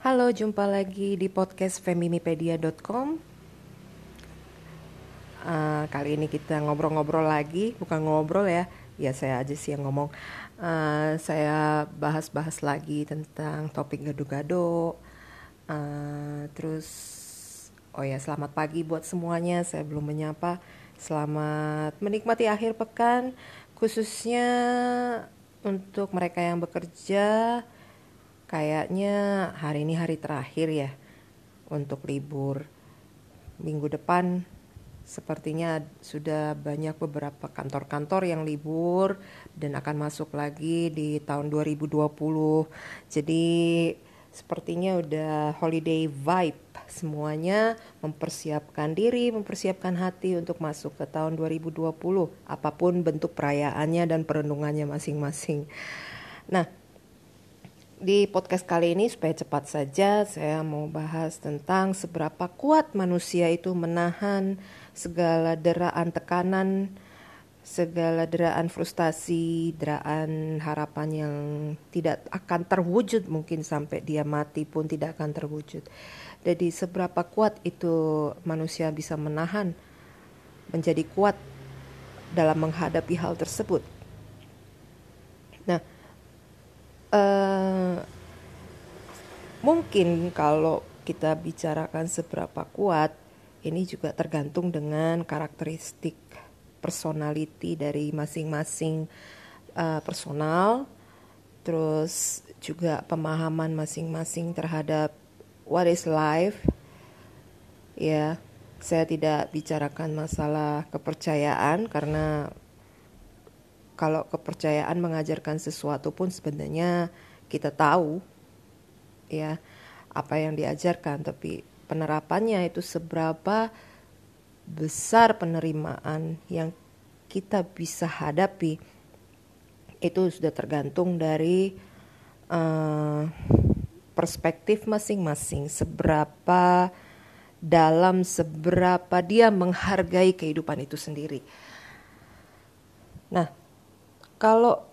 Halo, jumpa lagi di podcast feminipedia.com. Uh, kali ini kita ngobrol-ngobrol lagi, bukan ngobrol ya, ya saya aja sih yang ngomong. Uh, saya bahas-bahas lagi tentang topik gado-gado. Uh, terus, oh ya selamat pagi buat semuanya. Saya belum menyapa. Selamat menikmati akhir pekan, khususnya untuk mereka yang bekerja kayaknya hari ini hari terakhir ya untuk libur. Minggu depan sepertinya sudah banyak beberapa kantor-kantor yang libur dan akan masuk lagi di tahun 2020. Jadi sepertinya udah holiday vibe semuanya mempersiapkan diri, mempersiapkan hati untuk masuk ke tahun 2020 apa pun bentuk perayaannya dan perenungannya masing-masing. Nah, di podcast kali ini supaya cepat saja saya mau bahas tentang seberapa kuat manusia itu menahan segala deraan tekanan, segala deraan frustasi, deraan harapan yang tidak akan terwujud mungkin sampai dia mati pun tidak akan terwujud. Jadi seberapa kuat itu manusia bisa menahan menjadi kuat dalam menghadapi hal tersebut. Nah, uh, mungkin kalau kita bicarakan seberapa kuat ini juga tergantung dengan karakteristik personality dari masing-masing uh, personal. Terus juga pemahaman masing-masing terhadap what is life. Ya saya tidak bicarakan masalah kepercayaan karena kalau kepercayaan mengajarkan sesuatu pun sebenarnya kita tahu ya apa yang diajarkan tapi penerapannya itu seberapa besar penerimaan yang kita bisa hadapi itu sudah tergantung dari uh, perspektif masing-masing seberapa dalam seberapa dia menghargai kehidupan itu sendiri. Nah, kalau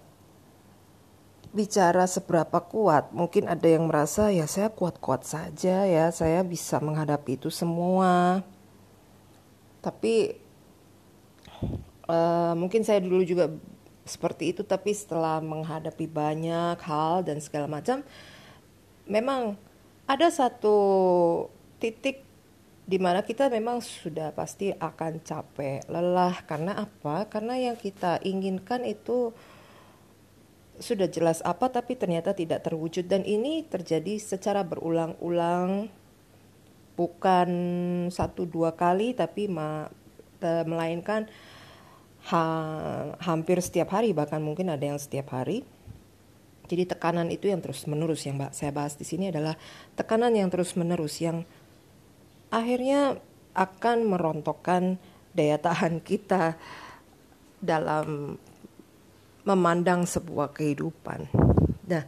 bicara seberapa kuat, mungkin ada yang merasa ya saya kuat-kuat saja ya, saya bisa menghadapi itu semua. Tapi uh, mungkin saya dulu juga seperti itu, tapi setelah menghadapi banyak hal dan segala macam, memang ada satu titik di mana kita memang sudah pasti akan capek, lelah karena apa? Karena yang kita inginkan itu sudah jelas apa tapi ternyata tidak terwujud dan ini terjadi secara berulang-ulang bukan satu dua kali tapi ma, melainkan ha, hampir setiap hari bahkan mungkin ada yang setiap hari. Jadi tekanan itu yang terus menerus yang saya bahas di sini adalah tekanan yang terus menerus yang akhirnya akan merontokkan daya tahan kita dalam memandang sebuah kehidupan. Nah,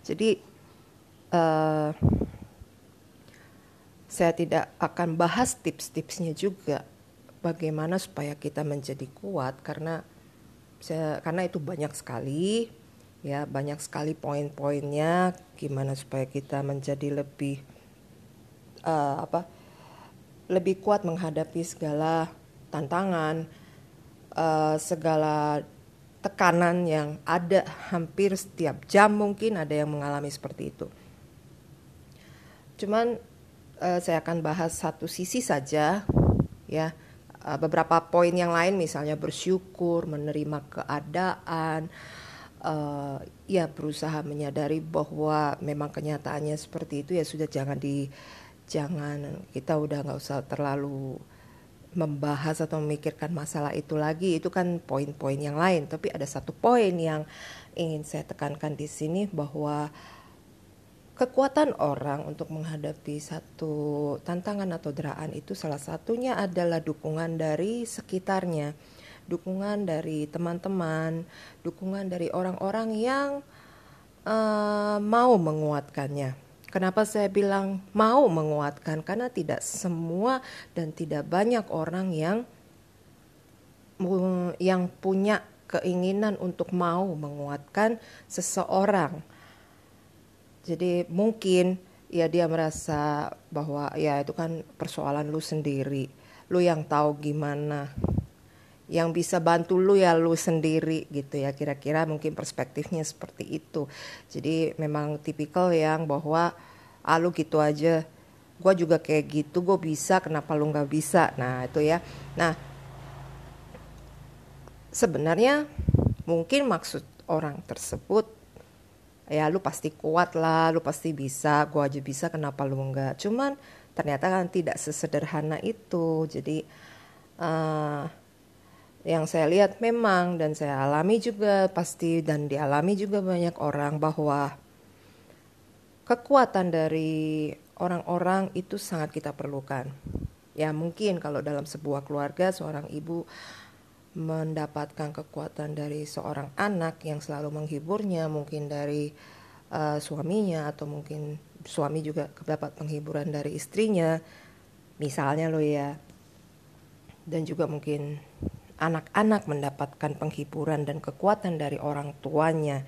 jadi uh, saya tidak akan bahas tips-tipsnya juga bagaimana supaya kita menjadi kuat karena saya karena itu banyak sekali ya banyak sekali poin-poinnya gimana supaya kita menjadi lebih uh, apa lebih kuat menghadapi segala tantangan, uh, segala tekanan yang ada hampir setiap jam mungkin ada yang mengalami seperti itu. Cuman uh, saya akan bahas satu sisi saja ya. Uh, beberapa poin yang lain misalnya bersyukur, menerima keadaan, uh, ya berusaha menyadari bahwa memang kenyataannya seperti itu ya sudah jangan di jangan kita udah nggak usah terlalu membahas atau memikirkan masalah itu lagi itu kan poin-poin yang lain. Tapi ada satu poin yang ingin saya tekankan di sini bahwa kekuatan orang untuk menghadapi satu tantangan atau deraan itu salah satunya adalah dukungan dari sekitarnya. Dukungan dari teman-teman dukungan dari orang-orang yang uh, mau menguatkannya Kenapa saya bilang mau menguatkan? Karena tidak semua dan tidak banyak orang yang yang punya keinginan untuk mau menguatkan seseorang. Jadi mungkin ya dia merasa bahwa ya itu kan persoalan lu sendiri lu yang tahu gimana yang bisa bantu lu ya lu sendiri gitu ya. Kira-kira mungkin perspektifnya seperti itu. Jadi memang tipikal yang bahwa ah lu gitu aja. Gue juga kayak gitu gue bisa kenapa lu nggak bisa? Nah itu ya. Nah sebenarnya mungkin maksud orang tersebut ya lu pasti kuat lah lu pasti bisa gue aja bisa kenapa lu nggak? Cuman ternyata kan tidak sesederhana itu. Jadi uh, yang saya lihat memang dan saya alami juga pasti dan dialami juga banyak orang bahwa kekuatan dari orang-orang itu sangat kita perlukan. Ya mungkin kalau dalam sebuah keluarga seorang ibu mendapatkan kekuatan dari seorang anak yang selalu menghiburnya, mungkin dari uh, suaminya atau mungkin suami juga dapat penghiburan dari istrinya, misalnya lo ya. Dan juga mungkin anak-anak mendapatkan penghiburan dan kekuatan dari orang tuanya.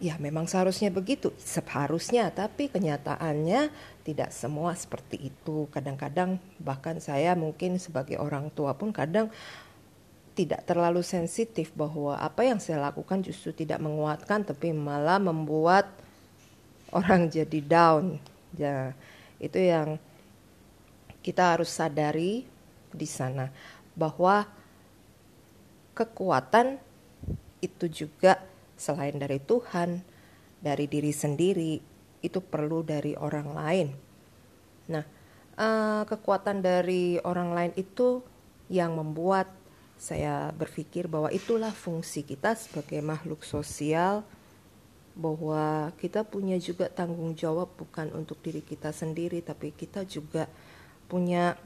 Ya, memang seharusnya begitu, seharusnya, tapi kenyataannya tidak semua seperti itu. Kadang-kadang, bahkan saya mungkin sebagai orang tua pun kadang tidak terlalu sensitif bahwa apa yang saya lakukan justru tidak menguatkan, tapi malah membuat orang jadi down. Ya, itu yang kita harus sadari di sana bahwa kekuatan itu juga selain dari Tuhan, dari diri sendiri, itu perlu dari orang lain. Nah, uh, kekuatan dari orang lain itu yang membuat saya berpikir bahwa itulah fungsi kita sebagai makhluk sosial bahwa kita punya juga tanggung jawab bukan untuk diri kita sendiri tapi kita juga punya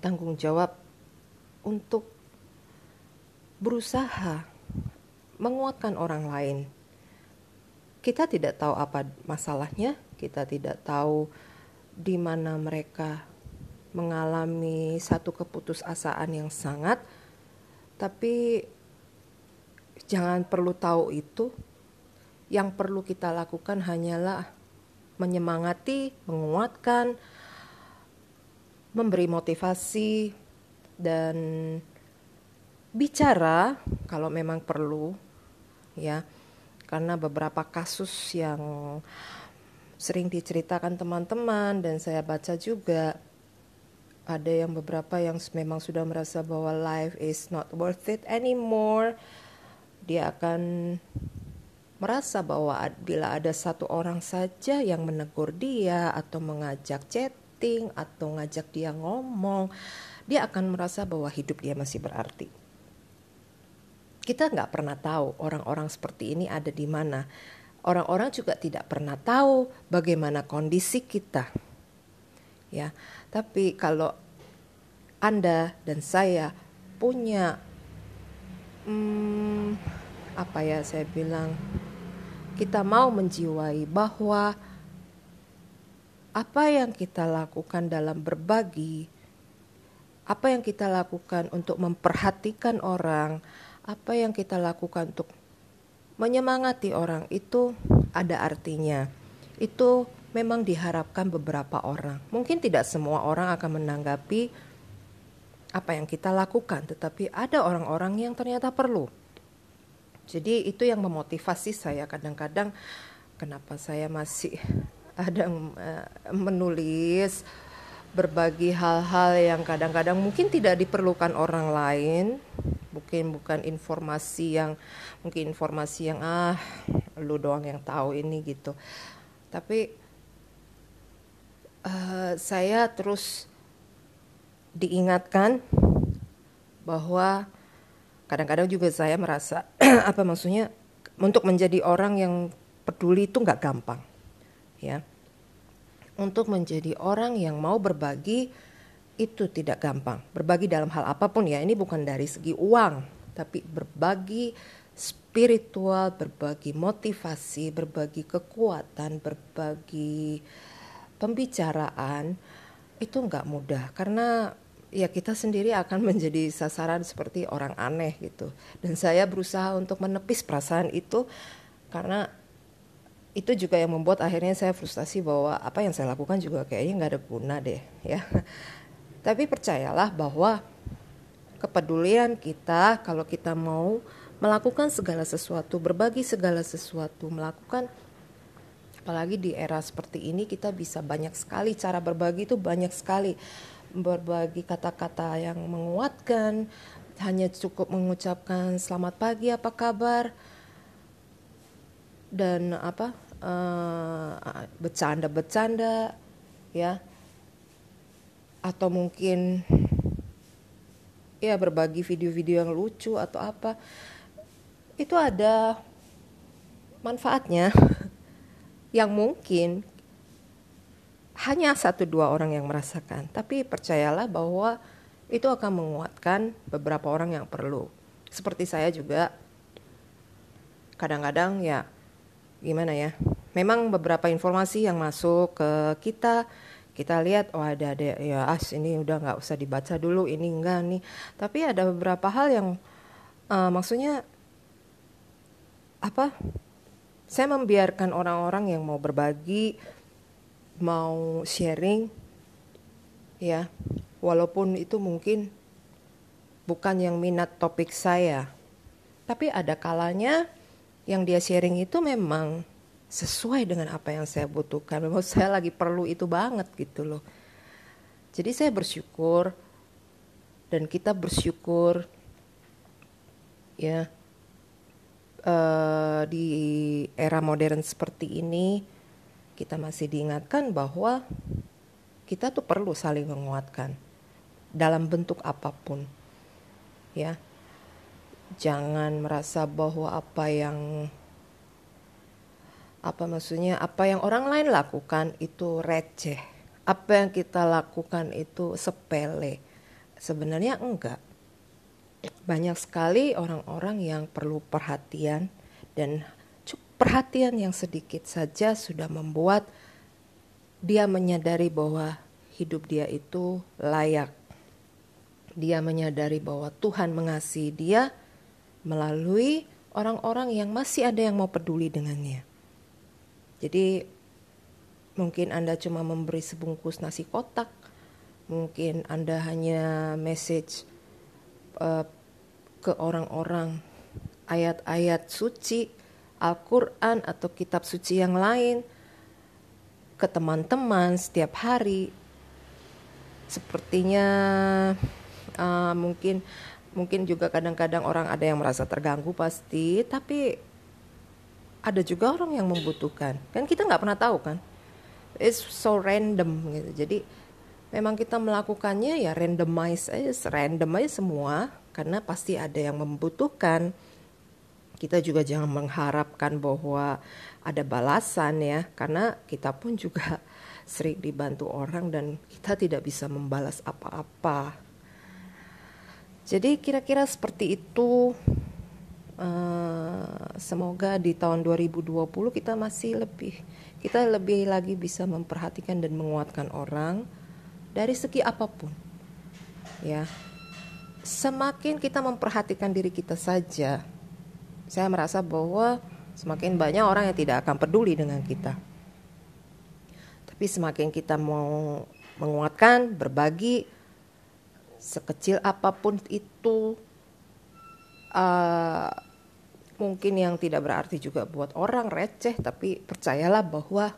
tanggung jawab untuk berusaha menguatkan orang lain. Kita tidak tahu apa masalahnya, kita tidak tahu di mana mereka mengalami satu keputusasaan yang sangat, tapi jangan perlu tahu itu. Yang perlu kita lakukan hanyalah menyemangati, menguatkan, memberi motivasi dan bicara kalau memang perlu ya. Karena beberapa kasus yang sering diceritakan teman-teman dan saya baca juga ada yang beberapa yang memang sudah merasa bahwa life is not worth it anymore. Dia akan merasa bahwa bila ada satu orang saja yang menegur dia atau mengajak chat meeting atau ngajak dia ngomong, dia akan merasa bahwa hidup dia masih berarti. Kita nggak pernah tahu orang-orang seperti ini ada di mana. Orang-orang juga tidak pernah tahu bagaimana kondisi kita. Ya, tapi kalau Anda dan saya punya hmm, apa ya saya bilang kita mau menjiwai bahwa apa yang kita lakukan dalam berbagi, apa yang kita lakukan untuk memperhatikan orang, apa yang kita lakukan untuk menyemangati orang itu ada artinya. Itu memang diharapkan beberapa orang. Mungkin tidak semua orang akan menanggapi apa yang kita lakukan, tetapi ada orang-orang yang ternyata perlu. Jadi itu yang memotivasi saya kadang-kadang kenapa saya masih ada uh, menulis berbagi hal-hal yang kadang-kadang mungkin tidak diperlukan orang lain. Mungkin bukan informasi yang mungkin informasi yang ah lu doang yang tahu ini gitu. Tapi uh, saya terus diingatkan bahwa kadang-kadang juga saya merasa apa maksudnya untuk menjadi orang yang peduli itu nggak gampang ya untuk menjadi orang yang mau berbagi itu tidak gampang. Berbagi dalam hal apa pun ya, ini bukan dari segi uang, tapi berbagi spiritual, berbagi motivasi, berbagi kekuatan, berbagi pembicaraan itu nggak mudah karena ya kita sendiri akan menjadi sasaran seperti orang aneh gitu. Dan saya berusaha untuk menepis perasaan itu karena itu juga yang membuat akhirnya saya frustasi bahwa apa yang saya lakukan juga kayaknya nggak ada guna deh ya. Tapi percayalah bahwa kepedulian kita kalau kita mau melakukan segala sesuatu berbagi segala sesuatu melakukan apalagi di era seperti ini kita bisa banyak sekali cara berbagi itu banyak sekali. Berbagi kata-kata yang menguatkan hanya cukup mengucapkan selamat pagi apa kabar dan apa uh, bercanda-bercanda ya. Atau mungkin ya berbagi video-video yang lucu atau apa. Itu ada manfaatnya. Yang mungkin hanya satu dua orang yang merasakan. Tapi percayalah bahwa itu akan menguatkan beberapa orang yang perlu. Seperti saya juga kadang-kadang ya gimana ya? Memang beberapa informasi yang masuk ke kita kita lihat oh ada ada ya as ini udah nggak usah dibaca dulu ini enggak nih. Tapi ada beberapa hal yang uh, maksudnya apa saya membiarkan orang-orang yang mau berbagi mau sharing ya walaupun itu mungkin bukan yang minat topik saya. Tapi ada kalanya yang dia sharing itu memang sesuai dengan apa yang saya butuhkan. Memang saya lagi perlu itu banget gitu loh. Jadi saya bersyukur dan kita bersyukur ya uh, di era modern seperti ini kita masih diingatkan bahwa kita tuh perlu saling menguatkan dalam bentuk apa pun ya jangan merasa bahwa apa yang apa maksudnya apa yang orang lain lakukan itu receh. Apa yang kita lakukan itu sepele. Sebenarnya enggak. Banyak sekali orang-orang yang perlu perhatian dan perhatian yang sedikit saja sudah membuat dia menyadari bahwa hidup dia itu layak. Dia menyadari bahwa Tuhan mengasihi dia melalui orang-orang yang masih ada yang mau peduli dengannya. Jadi mungkin Anda cuma memberi sebungkus nasi kotak, mungkin Anda hanya message uh, ke orang-orang ayat-ayat suci, Al-Quran atau kitab suci yang lain, ke teman-teman setiap hari. Sepertinya uh, mungkin mungkin juga kadang-kadang orang ada yang merasa terganggu pasti tapi ada juga orang yang membutuhkan. Kan kita nggak pernah tahu kan? It's so random gitu. Jadi memang kita melakukannya ya randomize aja random aja semua karena pasti ada yang membutuhkan. Kita juga jangan mengharapkan bahwa ada balasan ya karena kita pun juga sering dibantu orang dan kita tidak bisa membalas apa-apa jadi kira-kira seperti itu. Uh, semoga di tahun 2020 kita masih lebih kita lebih lagi bisa memperhatikan dan menguatkan orang dari segi apa pun. Ya. Semakin kita memperhatikan diri kita saja, saya merasa bahwa semakin banyak orang yang tidak akan peduli dengan kita. Tapi semakin kita mau menguatkan, berbagi, sekecil apa pun itu uh, mungkin yang tidak berarti juga buat orang receh tapi percayalah bahwa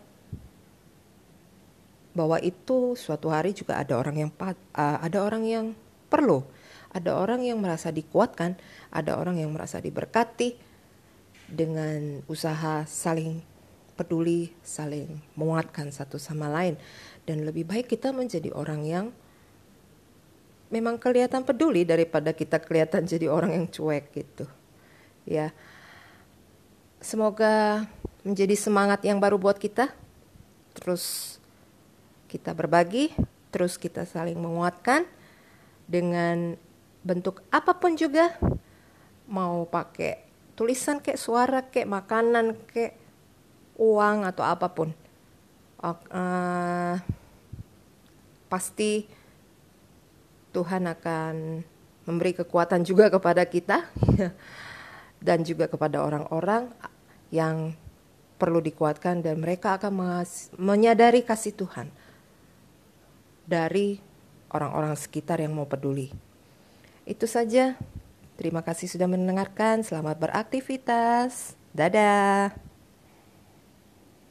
bahwa itu suatu hari juga ada orang yang uh, ada orang yang perlu ada orang yang merasa dikuatkan ada orang yang merasa diberkati dengan usaha saling peduli saling menguatkan satu sama lain. Dan lebih baik kita menjadi orang yang memang kelihatan peduli daripada kita kelihatan jadi orang yang cuek gitu. Ya. Semoga menjadi semangat yang baru buat kita. Terus kita berbagi, terus kita saling menguatkan dengan bentuk apa pun juga. Mau pakai tulisan kayak suara kayak makanan kayak uang atau apa pun. Uh, pasti Tuhan akan memberi kekuatan juga kepada kita dan juga kepada orang-orang yang perlu dikuatkan dan mereka akan menyadari kasih Tuhan dari orang-orang sekitar yang mau peduli. Itu saja. Terima kasih sudah mendengarkan. Selamat beraktivitas. Dadah.